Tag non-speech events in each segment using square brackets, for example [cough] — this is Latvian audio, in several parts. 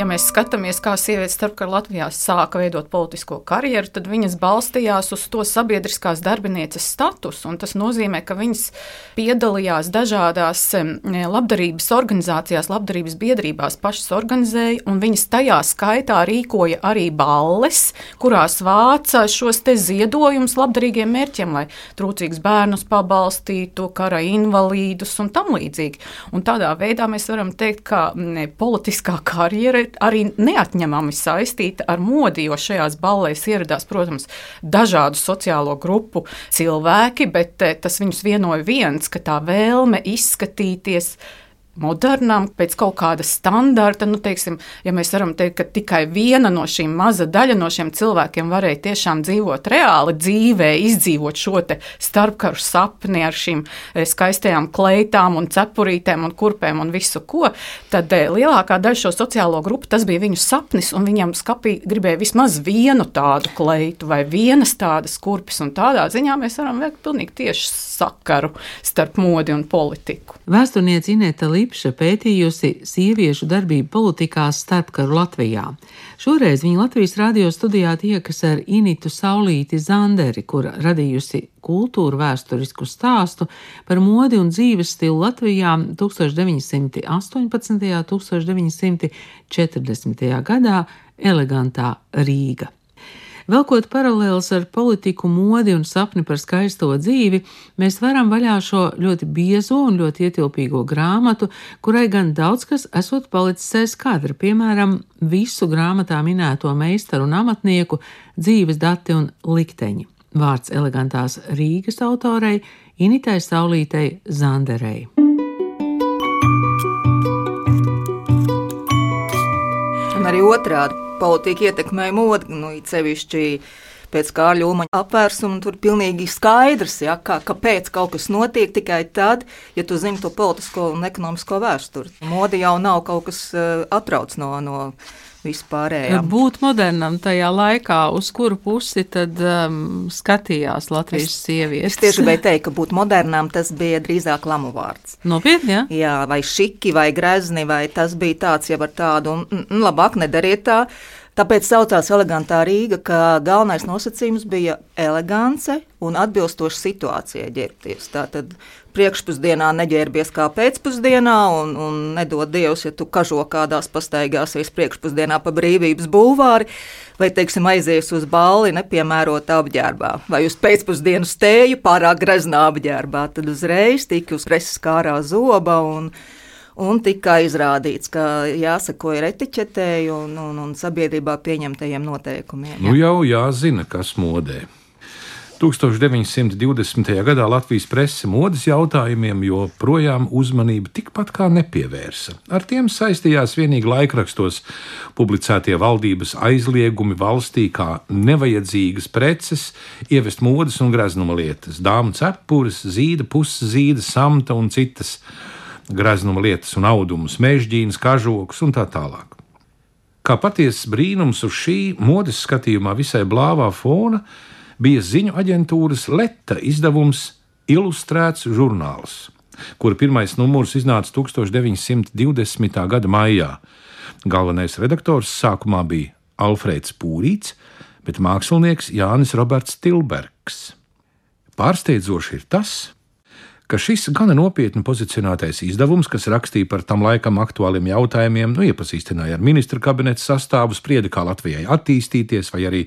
ja mēs skatāmies, kā sievietes starpkara Latvijā sāka veidot politisko karjeru, tad viņas balstījās uz to sabiedriskās darbinieces statusu. Tas nozīmē, ka viņas piedalījās dažādās labdarības organizācijās, labdarības biedrībās, pašas organizēja, un viņas tajā skaitā rīkoja arī balles, kurās vāca šos ziedojumus labdarīgiem mērķiem, lai trūcīgus bērnus pabalstītu, kara invalīdus un tam līdzīgi. Un tādā veidā mēs varam teikt, ka politiskā karjera arī neatņemami saistīta ar modi, jo šajās ballēs ieradās, protams, dažādu sociālo grupu cilvēki, bet eh, tas viņus vienoja viens, ka tā vēlme izskatīties modernām, pēc kaut kāda standarta. Nu, teiksim, ja mēs varam teikt, ka tikai viena no šīm maza daļa no šiem cilvēkiem varēja tiešām dzīvot reāli dzīvē, izdzīvot šo starpkaru sapni ar šīm eh, skaistajām kleitām un cepurītēm un kurpēm un visu ko, tad eh, lielākā daļa šo sociālo grupu tas bija viņu sapnis, un viņam skapī gribēja vismaz vienu tādu kleitu vai vienas tādas kurpes, un tādā ziņā mēs varam veikt pilnīgi tieši sakaru starp modi un politiku. Vēsturniece Inēta Līpa Lipša pētījusi sieviešu darbību politikās starpkaru Latvijā. Šoreiz viņa Latvijas radio studijā tiekas ar Initu Saulīti Zanderi, kura radījusi kultūru vēsturisku stāstu par modi un dzīves stilu Latvijā 1918. un 1940. gadā elegantā Rīga. Velkot paralēlus ar politiku, modi un sapni par skaisto dzīvi, mēs varam vaļā šo ļoti biezo un ļoti ietilpīgo grāmatu, kurai gan daudz kas esot palicis aiz kadra, piemēram, visu grāmatā minēto meistaru un amatnieku dzīves dati un likteņi. Vārds elegantās Rīgas autorei Initai Saulītei Zanderei. Un arī otrādi politika ietekmēja modi, nu, sevišķi pēc Kārļa Umaņa apvērsuma. Tur pilnīgi skaidrs, ja, kā, kāpēc kaut kas notiek tikai tad, ja tu zini to politisko un ekonomisko vēsturi. Modi jau nav kaut kas uh, atrauc no. no vispārējā. Būt modernam tajā laikā, uz kuru pusi tad um, skatījās Latvijas es, sievietes? Es tieši gribēju teikt, ka būt modernam tas bija drīzāk lamu vārds. Nopietni, jā? Jā, vai šiki, vai grezni, vai tas bija tāds jau ar tādu, un, un labāk nedariet tā. Tāpēc saucās elegantā Rīga, ka galvenais nosacījums bija elegance un atbilstoša situācijai ģērbties. Tātad priekšpusdienā neģērbies kā pēcpusdienā, un, un nedod Dievs, ja tu kažo kādās pastaigāsies priekšpusdienā pa brīvības bulvāri, vai, teiksim, aizies uz balli nepiemērotā apģērbā, vai uz pēcpusdienas tēju pārāk greznā apģērbā, tad uzreiz tika uz preses kārā zoba un un tika izrādīts, ka jāsako ir etiķetei un, un, un sabiedrībā pieņemtajiem noteikumiem. Jā. Nu jau jāzina, kas modē. 1920. gadā Latvijas presse modes jautājumiem joprojām uzmanību tikpat kā nepievērsa. Ar tiem saistījās vienīgi laikrakstos publicētie valdības aizliegumi valstī kā nevajadzīgas preces, ievest modes un greznuma lietas, dāmu cepures, zīda, puszīda, samta un citas greznuma lietas un audumus, mežģīnas, kažokus un tā tālāk. Kā patiesas brīnums uz šī modes skatījumā visai blāvā fona bija ziņu aģentūras Leta izdevums Ilustrēts žurnāls, kura pirmais numurs iznāca 1920. gada maijā. Galvenais redaktors sākumā bija Alfrēds Pūrīts, bet mākslinieks Jānis Roberts Tilbergs. Pārsteidzoši ir tas, ka šis gana nopietni pozicionētais izdevums, kas rakstīja par tam laikam aktuāliem jautājumiem, nu, iepazīstināja ar ministra kabineta sastāvu, sprieda, kā Latvijai attīstīties, vai arī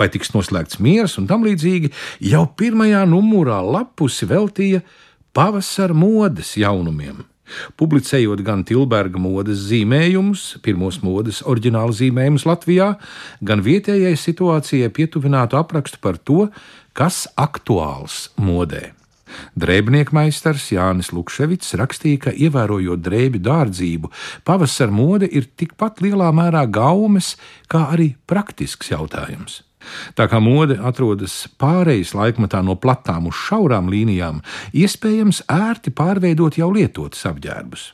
vai tiks noslēgts miers un tam līdzīgi, jau pirmajā numurā lapusi veltīja pavasara modes jaunumiem. Publicējot gan Tilberga modes zīmējumus, pirmos modes oriģinālu zīmējumus Latvijā, gan vietējai situācijai pietuvinātu aprakstu par to, kas aktuāls modē. Drēbniekmeistars Jānis Lukševits rakstīja, ka ievērojot drēbju dārdzību, pavasara mode ir tikpat lielā mērā gaumes, kā arī praktisks jautājums. Tā kā mode atrodas pārejas laikmatā no platām uz šaurām līnijām, iespējams ērti pārveidot jau lietotus apģērbus.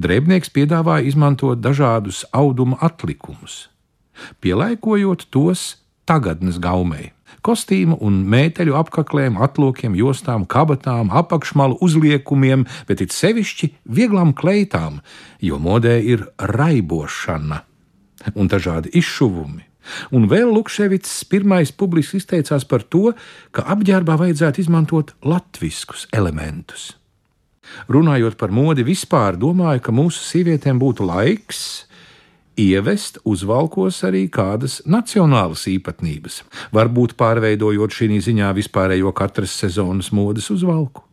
Drēbnieks piedāvāja izmantot dažādus auduma atlikumus, pielāgojot tos tagadnes gaumei. Kostīmu un mēteļu apakliem, atlokiem, jostām, kabatām, apakšmalu uzliekumiem, bet it sevišķi vieglām kleitām, jo modē ir raibošana un dažādi izšuvumi. Un vēl Lukševits pirmais publiski izteicās par to, ka apģērbā vajadzētu izmantot latviskus elementus. Runājot par modi vispār, domāju, ka mūsu sievietēm būtu laiks ievest uzvalkos arī kādas nacionālas īpatnības, varbūt pārveidojot šī ziņā vispārējo katras sezonas modes uzvalku.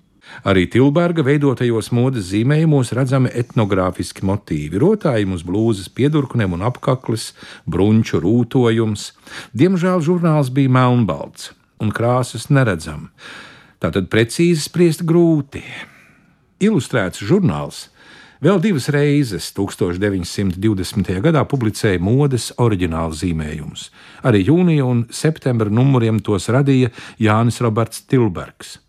Arī Tilberga veidotajos modes zīmējumos redzami etnogrāfiski motīvi, rotājumi uz blūzes, piedurknēm un apaklis, brunču rūtojums. Diemžēl žurnāls bija melnbalts un krāsas neredzam. Tātad precīzi spriest grūti. Ilustrēts žurnāls Vēl divas reizes 1920. gadā publicēja modes oriģinālu zīmējumus. Arī jūnija un septembra numuriem tos radīja Jānis Roberts Tilbergs.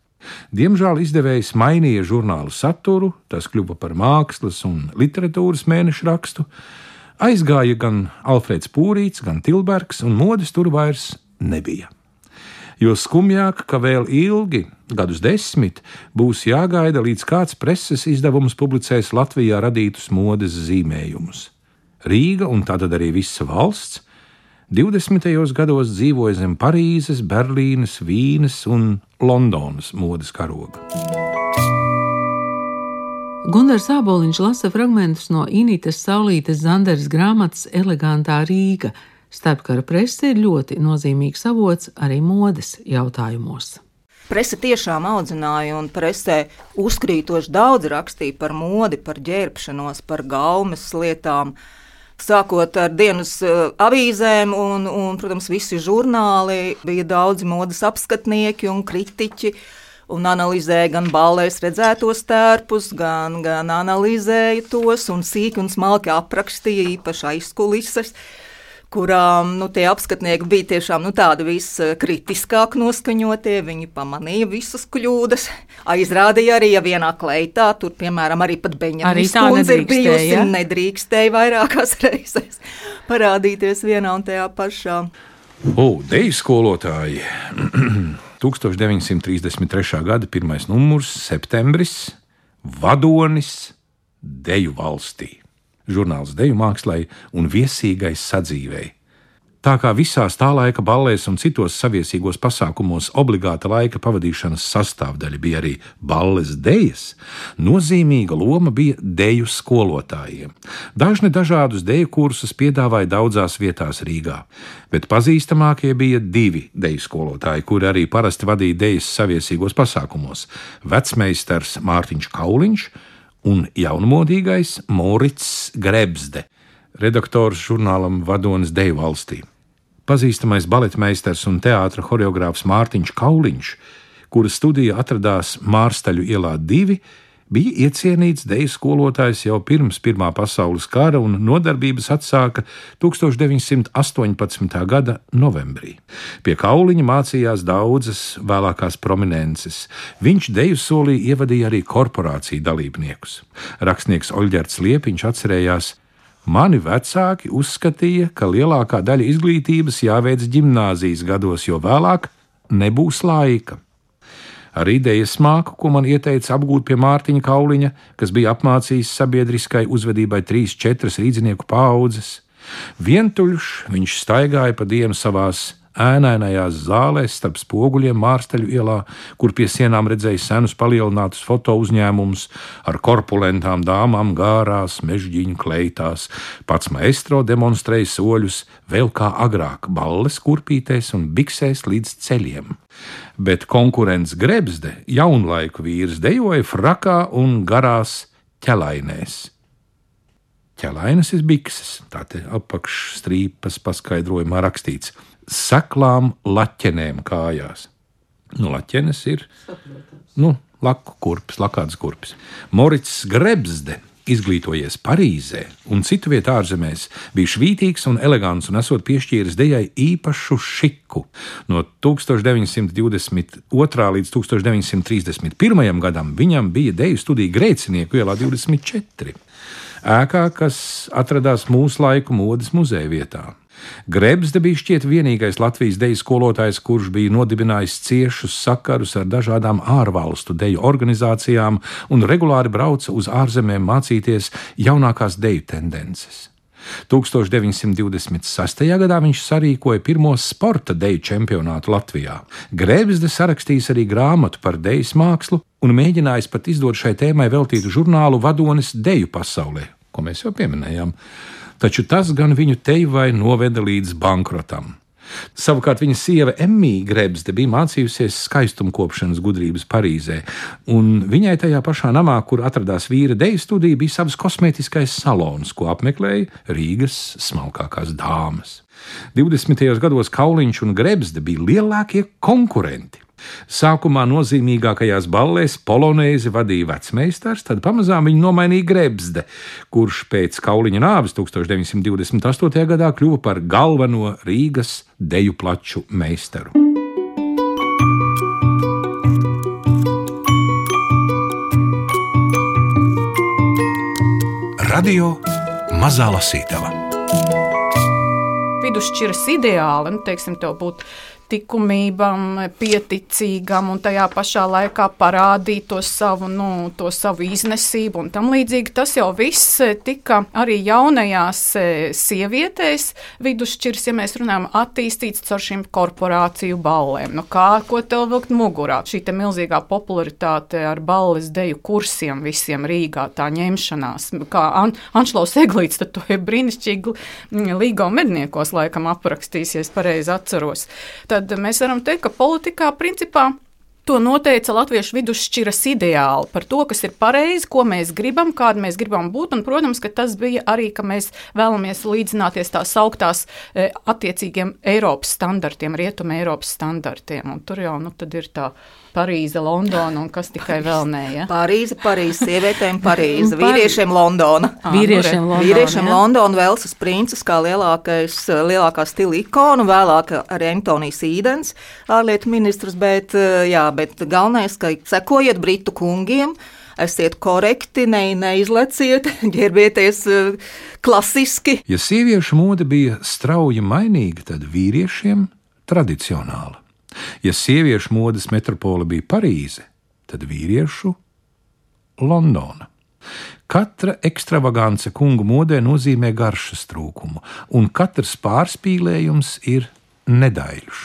Diemžēl izdevējs mainīja žurnālu saturu, tas kļuva par mākslas un literatūras mēnešu rakstu. Aizgāja gan Alfrēds Pūrīts, gan Tilbergs, un modes tur vairs nebija jo skumjāk, ka vēl ilgi, gadus desmit, būs jāgaida, līdz kāds preses izdevums publicēs Latvijā radītus modes zīmējumus. Rīga un tātad arī visa valsts 20. gados dzīvoja zem Parīzes, Berlīnes, Vīnes un Londonas modes karoga. Gunārs Aboliņš lasa fragmentus no Initas Saulītes Zanderes grāmatas Elegantā Rīga, Starpkara presse ir ļoti nozīmīgs avots arī modes jautājumos. Presa tiešām audzināja, un presē uzkrītoši daudz rakstīja par modi, par ģērbšanos, par gaumes lietām. Sākot ar dienas uh, avīzēm, un, un, protams, visi žurnāli, bija daudzi modes apskatnieki un kritiķi. Un analizēja gan balēs redzētos tērpus, gan, gan analizēja tos un sīki un smalki aprakstīja īpaši aizkulises. Uh, kurām nu, tie apskatnieki bija tiešām nu, tādi viskritiskāk noskaņotie. Viņi pamanīja visas kļūdas. Aizrādīja arī, ja vienā kleitā, tur, piemēram, arī pat Beņģa kundze ir bijusi, ja? nedrīkstēja vairākās [laughs] reizes parādīties vienā un tajā pašā. O, deju skolotāji! [clears throat] 1933. gada 1. numurs, septembris, vadonis deju valstī žurnāls deju mākslai un viesīgai sadzīvei. Tā kā visās tā laika ballēs un citos saviesīgos pasākumos obligāta laika pavadīšanas sastāvdaļa bija arī balles dejas, nozīmīga loma bija deju skolotājiem. Dažni dažādus deju kursus piedāvāja daudzās vietās Rīgā, bet pazīstamākie bija divi deju skolotāji, kuri arī parasti vadīja dejas saviesīgos pasākumos - vecmeistars Mārtiņš Kauliņš un jaunmodīgais Morits Grebsde, redaktors žurnālam Vadonis Deju valstī. Pazīstamais baletmeistars un teātris choreogrāfs Mārtiņš Kauliņš, kura studija atradās Mārstaļu ielā 2, bija iecienīts deju skolotājs jau pirms Pirmā pasaules kara un nodarbības atsāka 1918. gada novembrī. Pie kauliņa mācījās daudzas vēlākās prominences. Viņš deju solī ievadīja arī korporāciju dalībniekus. Rakstnieks Oļģerts Liepiņš atcerējās, Mani vecāki uzskatīja, ka lielākā daļa izglītības jāveic gimnāzijas gados, jo vēlāk nebūs laika ar idejas māku, ko man ieteica apgūt pie Mārtiņa Kauliņa, kas bija apmācījis sabiedriskai uzvedībai trīs, četras rīdzinieku paudzes. Vientuļš viņš staigāja pa dienu savās ēnainajās zālēs starp spoguļiem Mārstaļu ielā, kur pie sienām redzēja senus palielinātus foto uzņēmumus ar korpulentām dāmām gārās, mežģīņu kleitās. Pats maestro demonstrēja soļus vēl kā agrāk, balles kurpītēs un biksēs līdz ceļiem. Bet konkurents Grebsde, jaunlaiku vīrs, dejoja frakā un garās ķelainēs. Ķelainas ir bikses, tā te apakšstrīpas paskaidrojumā rakstīts seklām laķenēm kājās. Nu, laķenes ir nu, laku kurpes, lakāts kurpes. Morits Grebsde izglītojies Parīzē un citu vietu ārzemēs, bija švītīgs un elegants un esot piešķīris dejai īpašu šiku. No 1922. līdz 1931. gadam viņam bija deju studija Grēcinieku ielā 24. ēkā, kas atradās mūsu laiku modes muzeja vietā. Grebzde bija šķiet vienīgais Latvijas deju skolotājs, kurš bija nodibinājis ciešus sakarus ar dažādām ārvalstu deju organizācijām un regulāri brauca uz ārzemēm mācīties jaunākās deju tendences. 1926. gadā viņš sarīkoja pirmo sporta deju čempionātu Latvijā. Grebzde sarakstījis arī grāmatu par dejas mākslu un mēģinājis pat izdot šai tēmai veltītu žurnālu Vadonis deju pasaulē, ko mēs jau pieminējām taču tas gan viņu tejvai noveda līdz bankrotam. Savukārt viņa sieva Emīļa Grebzde bija mācījusies skaistumkopšanas gudrības Parīzē, un viņai tajā pašā namā, kur atradās vīra deju studija, bija savs kosmētiskais salons, ko apmeklēja Rīgas smalkākās dāmas. 20. gados Kauliņš un Grebzde bija lielākie konkurenti. Sākumā nozīmīgākajās ballēs polonēzi vadīja vecmeistars, tad pamazām viņu nomainīja Grebzde, kurš pēc Kauliņa nāves 1928. gadā kļuva par galveno Rīgas deju plaču meistaru. Radio Mazā Lasītava vidusšķiras ideāli, nu, teiksim, tev būtu likumībam, pieticīgam un tajā pašā laikā parādīt to savu, nu, to savu iznesību un tam līdzīgi. Tas jau viss tika arī jaunajās e, sievietēs vidusšķirs, ja mēs runājam, attīstīts caur šīm korporāciju ballēm. Nu, kā, ko tev vilkt mugurā? Šī te milzīgā popularitāte ar balles deju kursiem visiem Rīgā, tā ņemšanās. Kā An Anšlaus Eglīts, tad to ir brīnišķīgi līgo medniekos laikam aprakstīsies, pareizi atceros. Tad tad mēs varam teikt, ka politikā principā To noteica latviešu vidusšķiras ideāli par to, kas ir pareizi, ko mēs gribam, kāda mēs gribam būt. Un, protams, ka tas bija arī, ka mēs vēlamies līdzināties tās augtās e, attiecīgiem Eiropas standartiem, Rietuma Eiropas standartiem. Un tur jau nu, ir tā Parīze, Londona un kas tikai vēl nē. Ja? Parīze, Parīze, sievietēm [laughs] Parīze, vīriešiem Londona. Ah, vīriešiem Londona, vīriešiem ja? Londona, Velsas princis kā lielākais, lielākā stila ikona, vēlāk arī Antonijs Īdens, ārlietu ministrs, bet jā, bet galvenais, ka sekojiet Britu kungiem. Esiet korekti, ne, neizleciet, [laughs] ģērbieties uh, klasiski. Ja sieviešu mode bija strauji mainīga, tad vīriešiem tradicionāla. Ja sieviešu modes metropole bija Parīze, tad vīriešu Londona. Katra ekstravagance kungu modē nozīmē garšas trūkumu, un katrs pārspīlējums ir nedaiļš.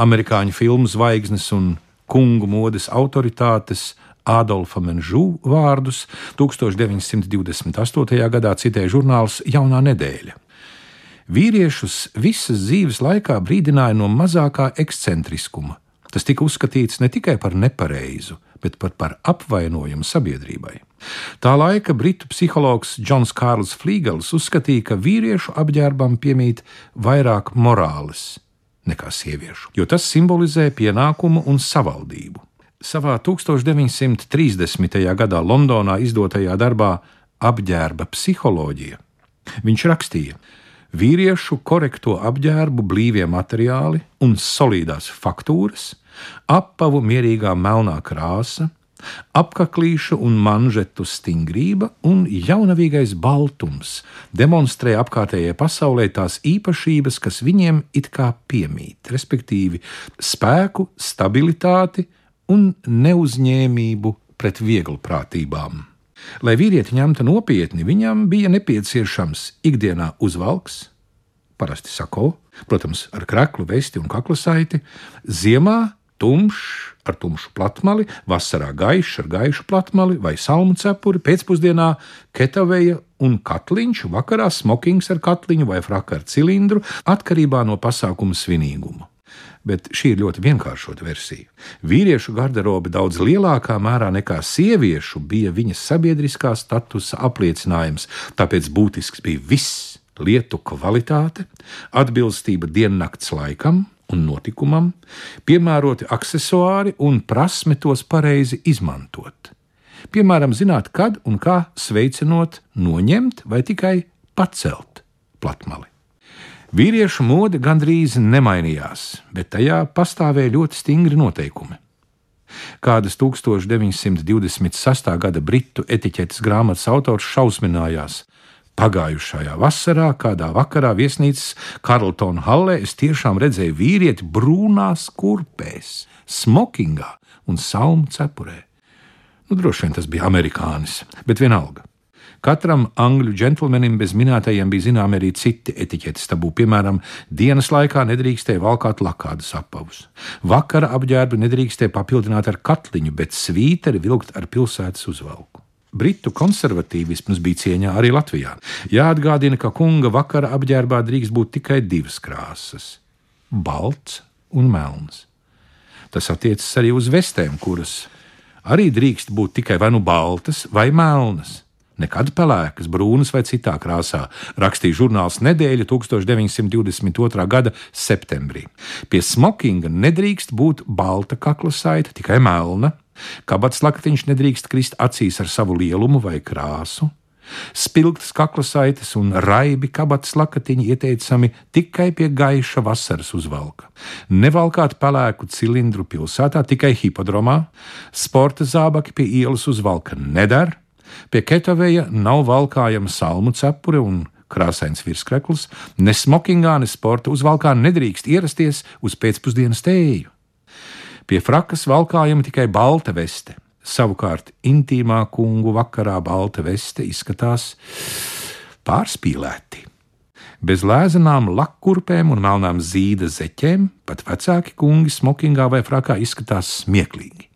Amerikāņu filmu zvaigznes un kungu modes autoritātes Ādolfa Menžū vārdus 1928. gadā citēja žurnāls Jaunā nedēļa. Vīriešus visas dzīves laikā brīdināja no mazākā ekscentriskuma. Tas tika uzskatīts ne tikai par nepareizu, bet pat par apvainojumu sabiedrībai. Tā laika britu psihologs Džons Kārls Flīgels uzskatīja, ka vīriešu apģērbam piemīt vairāk morāles nekā sieviešu, jo tas simbolizē pienākumu un savaldību. Savā 1930. gadā Londonā izdotajā darbā Apģērba psiholoģija viņš rakstīja, vīriešu korekto apģērbu, blīvie materiāli un solīdās faktūras, apavu mierīgā melnā krāsa, Apkaklīšu un manžetu stingrība un jaunavīgais baltums demonstrē apkārtējai pasaulē tās īpašības, kas viņiem it kā piemīt, respektīvi spēku, stabilitāti un neuzņēmību pret vieglprātībām. Lai vīrieti ņemtu nopietni, viņam bija nepieciešams ikdienā uzvalks, parasti sako, protams, ar kreklu, vesti un kaklasaiti, ziemā tumšs ar tumšu platmali, vasarā gaišs ar gaišu platmali vai salmu cepuri, pēcpusdienā ketaveja un katliņš, vakarā smokings ar katliņu vai fraka ar cilindru, atkarībā no pasākuma svinīguma. Bet šī ir ļoti vienkāršota versija. Vīriešu garderobe daudz lielākā mērā nekā sieviešu bija viņas sabiedriskā statusa apliecinājums, tāpēc būtisks bija viss - lietu kvalitāte, atbilstība diennakts laikam, un notikumam, piemēroti accessori un prasme tos pareizi izmantot. Piemēram, zināt, kad un kā sveicinot, noņemt vai tikai pacelt platmali. Vīriešu mode gandrīz nemainījās, bet tajā pastāvēja ļoti stingri noteikumi. Kādas 1926. gada britu etiķetes grāmatas autors šausminājās, Pagājušajā vasarā, kādā vakarā viesnīcas Karltona hallē, es tiešām redzēju vīrieti brūnās kurpēs, smokingā un salmu cepurē. Nu, droši vien tas bija amerikānis, bet vienalga. Katram angļu džentlmenim bez minētajiem bija zināmi arī citi etiķetes tabū. Piemēram, dienas laikā nedrīkstēja valkāt lakādas apavus. Vakara apģērbu nedrīkstēja papildināt ar katliņu, bet svīteri vilkt ar pilsētas uzvalku. Britu konservatīvisms bija cieņā arī Latvijā. Jāatgādina, ka kunga vakara apģērbā drīkst būt tikai divas krāsas - balts un melns. Tas attiecas arī uz vestēm, kuras arī drīkst būt tikai vai nu baltas vai melnas. Nekad pelēkas, brūnas vai citā krāsā, rakstīja žurnāls Nedēļa 1922. gada septembrī. Pie smokinga nedrīkst būt balta kakla saita, tikai melna. Kabatas lakatiņš nedrīkst krist acīs ar savu lielumu vai krāsu. Spilgtas kaklasaites un raibi kabatas lakatiņi ieteicami tikai pie gaiša vasaras uzvalka. Nevalkāt pelēku cilindru pilsētā tikai hipodromā, sporta zābaki pie ielas uzvalka nedara, pie ketavēja nav valkājama salmu cepure un krāsains virskrekls, ne smokingā, ne sporta uzvalkā nedrīkst ierasties uz pēcpusdienas tēju. Pie frakas valkājama tikai balta veste. Savukārt, intīmā kungu vakarā balta veste izskatās pārspīlēti. Bez lēzenām lakkurpēm un melnām zīda zeķēm pat vecāki kungi smokingā vai frakā izskatās smieklīgi.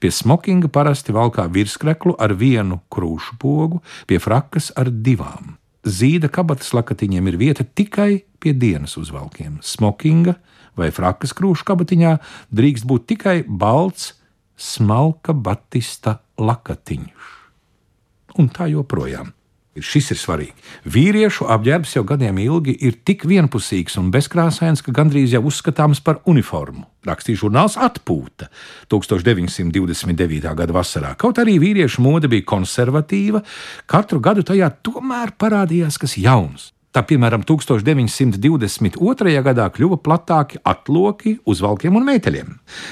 Pie smokinga parasti valkā virskreklu ar vienu krūšu pogu, pie frakas ar divām. Zīda kabatas lakatiņiem ir vieta tikai pie dienas uzvalkiem. Smokinga vai frakas krūšu kabatiņā drīkst būt tikai balts, smalka batista lakatiņš. Un tā joprojām. Šis ir svarīgi. Vīriešu apģērbs jau gadiem ilgi ir tik vienpusīgs un bezkrāsains, ka gandrīz jau uzskatāms par uniformu. Rakstīja žurnāls Atpūta 1929. gada vasarā. Kaut arī vīriešu mode bija konservatīva, katru gadu tajā tomēr parādījās kas jauns. Tā piemēram, 1922. gadā kļuva platāki atloki uz valkiem un meiteļiem,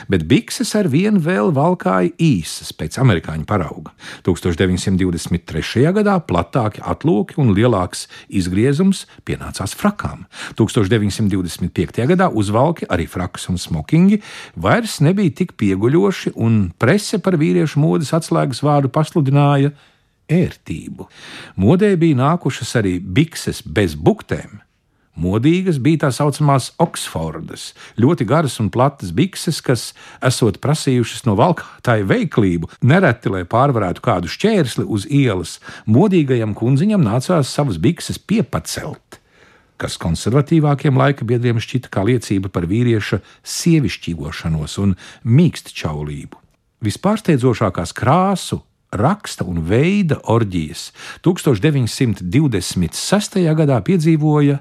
bet bikses ar vienu vēl valkāja īsas pēc amerikāņu parauga. 1923. gadā platāki atloki un lielāks izgriezums pienācās frakām. 1925. gadā uzvalki arī frakas un smokingi vairs nebija tik pieguļoši, un prese par vīriešu modes atslēgas vārdu pasludināja ērtību. Modē bija nākušas arī bikses bez buktēm. Modīgas bija tā saucamās Oksfordas, ļoti garas un platas bikses, kas, esot prasījušas no valkātāja veiklību, nereti, lai pārvarētu kādu šķērsli uz ielas, modīgajam kundziņam nācās savas bikses piepacelt, kas konservatīvākiem laika biedriem šķita kā liecība par vīrieša sievišķīgošanos un mīkstčaulību. Vispārsteidzošākās krāsu raksta un veida orģijas 1926. gadā piedzīvoja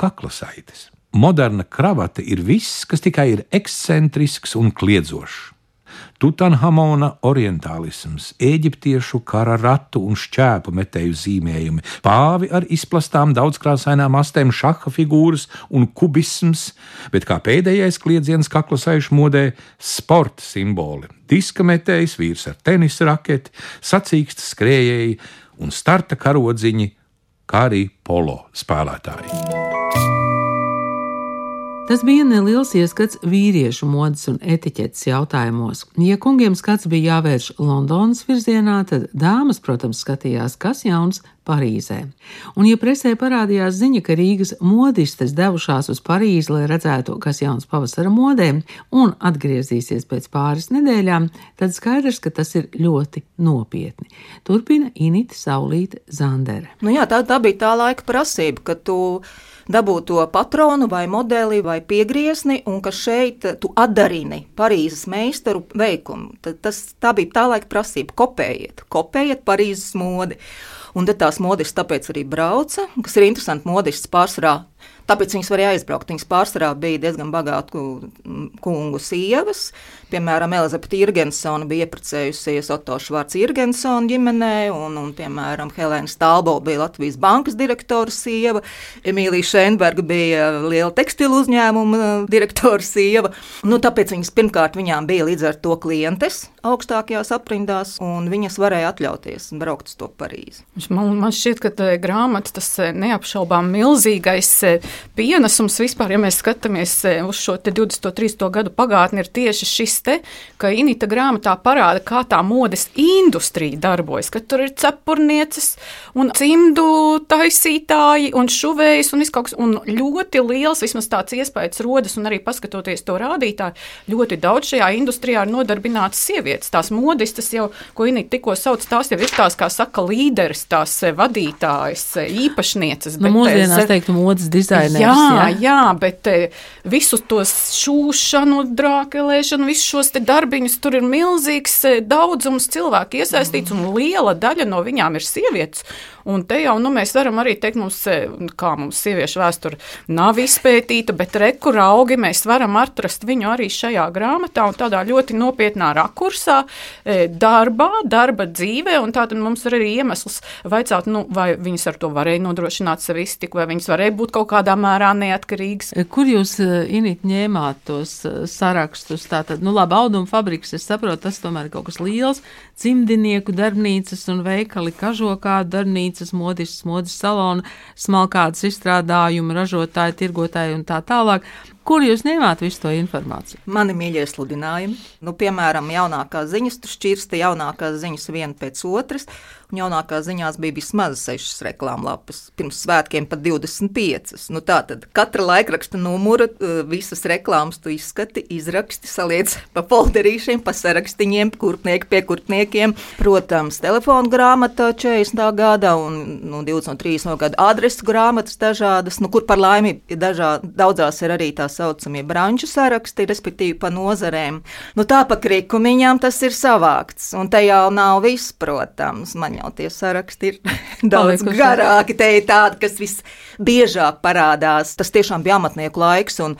kaklasaites. Moderna kravate ir viss, kas tikai ir ekscentrisks un kliedzošs. Tutanhamona orientālisms, eģiptiešu kara ratu un šķēpu metēju zīmējumi, pāvi ar izplastām daudzkrāsainām astēm, šaha figūras un kubisms, bet kā pēdējais kliedziens kaklasaišu modē - sporta simboli - diska metējs, vīrs ar tenisa raketi, sacīkstas skrējēji un starta karodziņi, kā arī polo spēlētāji. Tas bija neliels ieskats vīriešu modes un etiķetes jautājumos. Ja kungiem skats bija jāvērš Londonas virzienā, tad dāmas, protams, skatījās, kas jauns Parīzē. Un, ja presē parādījās ziņa, ka Rīgas modistes devušās uz Parīzi, lai redzētu, kas jauns pavasara modē, un atgriezīsies pēc pāris nedēļām, tad skaidrs, ka tas ir ļoti nopietni. Turpina Inita Saulīte Zandere. Nu jā, tā, tā bija tā laika prasība, ka tu dabūt to patronu vai modeli vai piegriezni, un ka šeit tu atdarini Parīzes meistaru veikumu. Tad tas, tā bija tā laika prasība. Kopējiet, kopējiet Parīzes modi. Un tad tās modists tāpēc arī brauca, kas ir interesanti. Modists pārsvarā Tāpēc viņas varēja aizbraukt. Viņas pārsvarā bija diezgan bagātu kungu sievas. Piemēram, Elizabete Irgensona bija iepriecējusies Otto Švārds Irgensona ģimenē, un, un piemēram, Helēna Stalbo bija Latvijas bankas direktora sieva, Emīlija Šenberga bija liela tekstilu uzņēmuma direktora sieva. Nu, tāpēc viņas pirmkārt viņām bija līdz ar to klientes augstākajās aprindās, un viņas varēja atļauties braukt uz to Parīzi. Man, man šķiet, ka tā grāmata tas eh, neapšaubām milzīgais eh, pienesums vispār, ja mēs skatāmies eh, uz šo 20. 30. gadu pagātni, ir tieši šis te, ka Inita grāmatā parāda, kā tā modes industrija darbojas, ka tur ir cepurnieces un cimdu taisītāji un šuvējas un kas, un ļoti liels, vismaz tāds iespējas rodas, un arī paskatoties to rādītāju, ļoti daudz šajā industrijā ir nodarbinātas sievietes. Tās modistas jau, ko Inita tikko sauc, tās jau ir tās, kā saka, līderis, tās eh, vadītājas, eh, īpašnieces. Nu, mūsdienās teiktu modes dizainers. Jā, jā, jā, bet eh, visus tos šūšanu, drākelēšanu, visus šos darbiņus. Tur ir milzīgs eh, daudzums cilvēku iesaistīts, un liela daļa no viņām ir sievietes. Un te jau nu, mēs varam arī teikt, mums, eh, kā mums sieviešu vēsture nav izpētīta, bet rekur augi mēs varam atrast viņu arī šajā grāmatā un tādā ļoti nopietnā rakursā, darbā, darba dzīvē. Tad mums ir arī iemesls vaicāt, nu, vai viņas ar to varēja nodrošināt sev iztiku, vai viņas varēja būt kaut kādā mērā neatkarīgas. Kur jūs, Inīt, ņēmāt tos sarakstus? Tātad, nu, labi, auduma fabriks, es saprotu, tas tomēr ir kaut kas liels. Cimdinieku darbnīcas un veikali, kažokā darbnīcas, modistas, modes salona, smalkādas izstrādājumu, ražotāji, tirgotāji un tā tālāk. Kur jūs ņēmāt visu to informāciju? Mani mīļie sludinājumi. Nu, piemēram, jaunākās ziņas, tur šķirsta jaunākās ziņas viena pēc otras. Un jaunākās ziņās bija vismaz 6 reklāmlapas, pirms svētkiem pat 25. Nu, tā tad katra laikraksta numura, eh, visas reklāmas tu izskati, izraksti, saliec pa folderīšiem, pa sarakstiņiem, kurpnieki pie kurpniekiem. Protams, telefona grāmata 40. gada un nu, 23. No gada adresu grāmatas dažādas, nu, kur par laimi dažā, daudzās ir arī tā saucamie branču saraksti, respektīvi pa nozarēm. Nu, tā pa krikumiņām tas ir savākts, un te jau nav viss, protams. Man jau tie saraksti ir [laughs] daudz Palikuši. garāki. Te ir tādi, kas visbiežāk parādās. Tas tiešām bija amatnieku laiks. Un,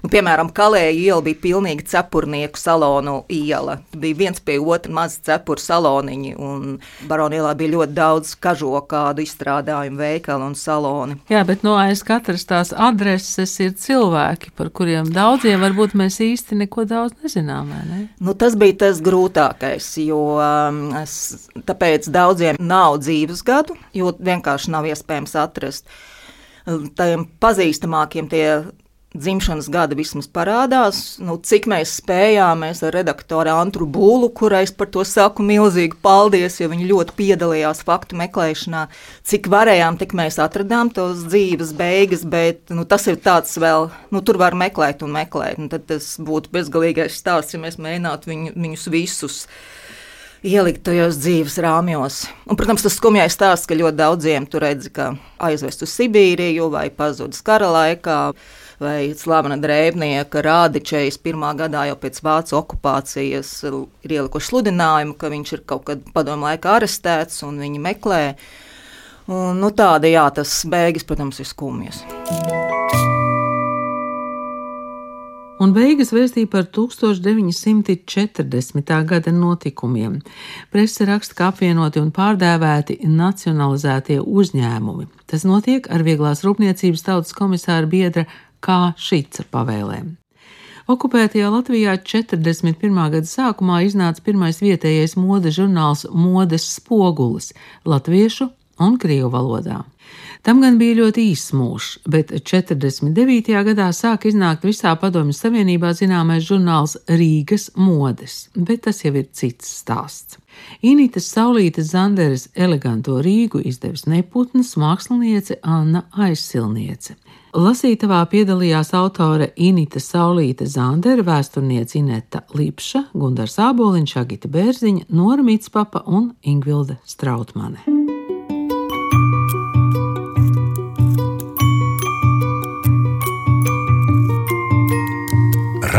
Nu, piemēram, Kalēja iela bija pilnīgi cepurnieku salonu iela. Bija viens pie otra mazi cepuru saloniņi, un Baronielā bija ļoti daudz kažokādu izstrādājumu, veikalu un saloni. Jā, bet no aiz katras tās adreses ir cilvēki, par kuriem daudziem varbūt mēs īsti neko daudz nezinām. Ne? Nu, tas bija tas grūtākais, jo um, es, tāpēc daudziem nav dzīves gadu, jo vienkārši nav iespējams atrast. Tiem pazīstamākiem tie dzimšanas gada vismaz parādās. Nu, cik mēs spējām, mēs ar redaktoru Antru Būlu, kurai es par to saku milzīgi paldies, jo viņi ļoti piedalījās faktu meklēšanā. Cik varējām, tik mēs atradām tos dzīves beigas, bet nu, tas ir tāds vēl, nu, tur var meklēt un meklēt. Un tad tas būtu bezgalīgais stāsts, ja mēs mēģinātu viņu, viņus visus ielikt tajos dzīves rāmjos. Un, protams, tas skumjais stāsts, ka ļoti daudziem tur redz, ka aizvest uz Sibīriju vai pazudis kara laikā vai slavena drēbnieka Rādičejas pirmā gadā jau pēc vācu okupācijas ir ielikuši sludinājumu, ka viņš ir kaut kad padomu laikā arestēts un viņi meklē. Un, nu, tāda, jā, tas beigas, protams, ir skumjas. Un beigas vēstīja par 1940. gada notikumiem. Prese raksta, ka apvienoti un pārdēvēti nacionalizētie uzņēmumi. Tas notiek ar vieglās rūpniecības tautas komisāra biedra kā šica pavēlēm. Okupētajā Latvijā 41. gada sākumā iznāca pirmais vietējais modes žurnāls Modes spogulis latviešu un krievu valodā. Tam gan bija ļoti īss mūžs, bet 49. gadā sāk iznākt visā Padomju Savienībā zināmais žurnāls Rīgas modes, bet tas jau ir cits stāsts. Initas Saulītes Zanderes eleganto Rīgu izdevusi neputnas māksliniece Anna Aizsilniece. Lasītavā piedalījās autore Inita Saulīte Zandere, vēsturniece Ineta Lipša, Gundars Āboliņš, Agita Bērziņa, Nora Mitspapa un Ingvilde Strautmane.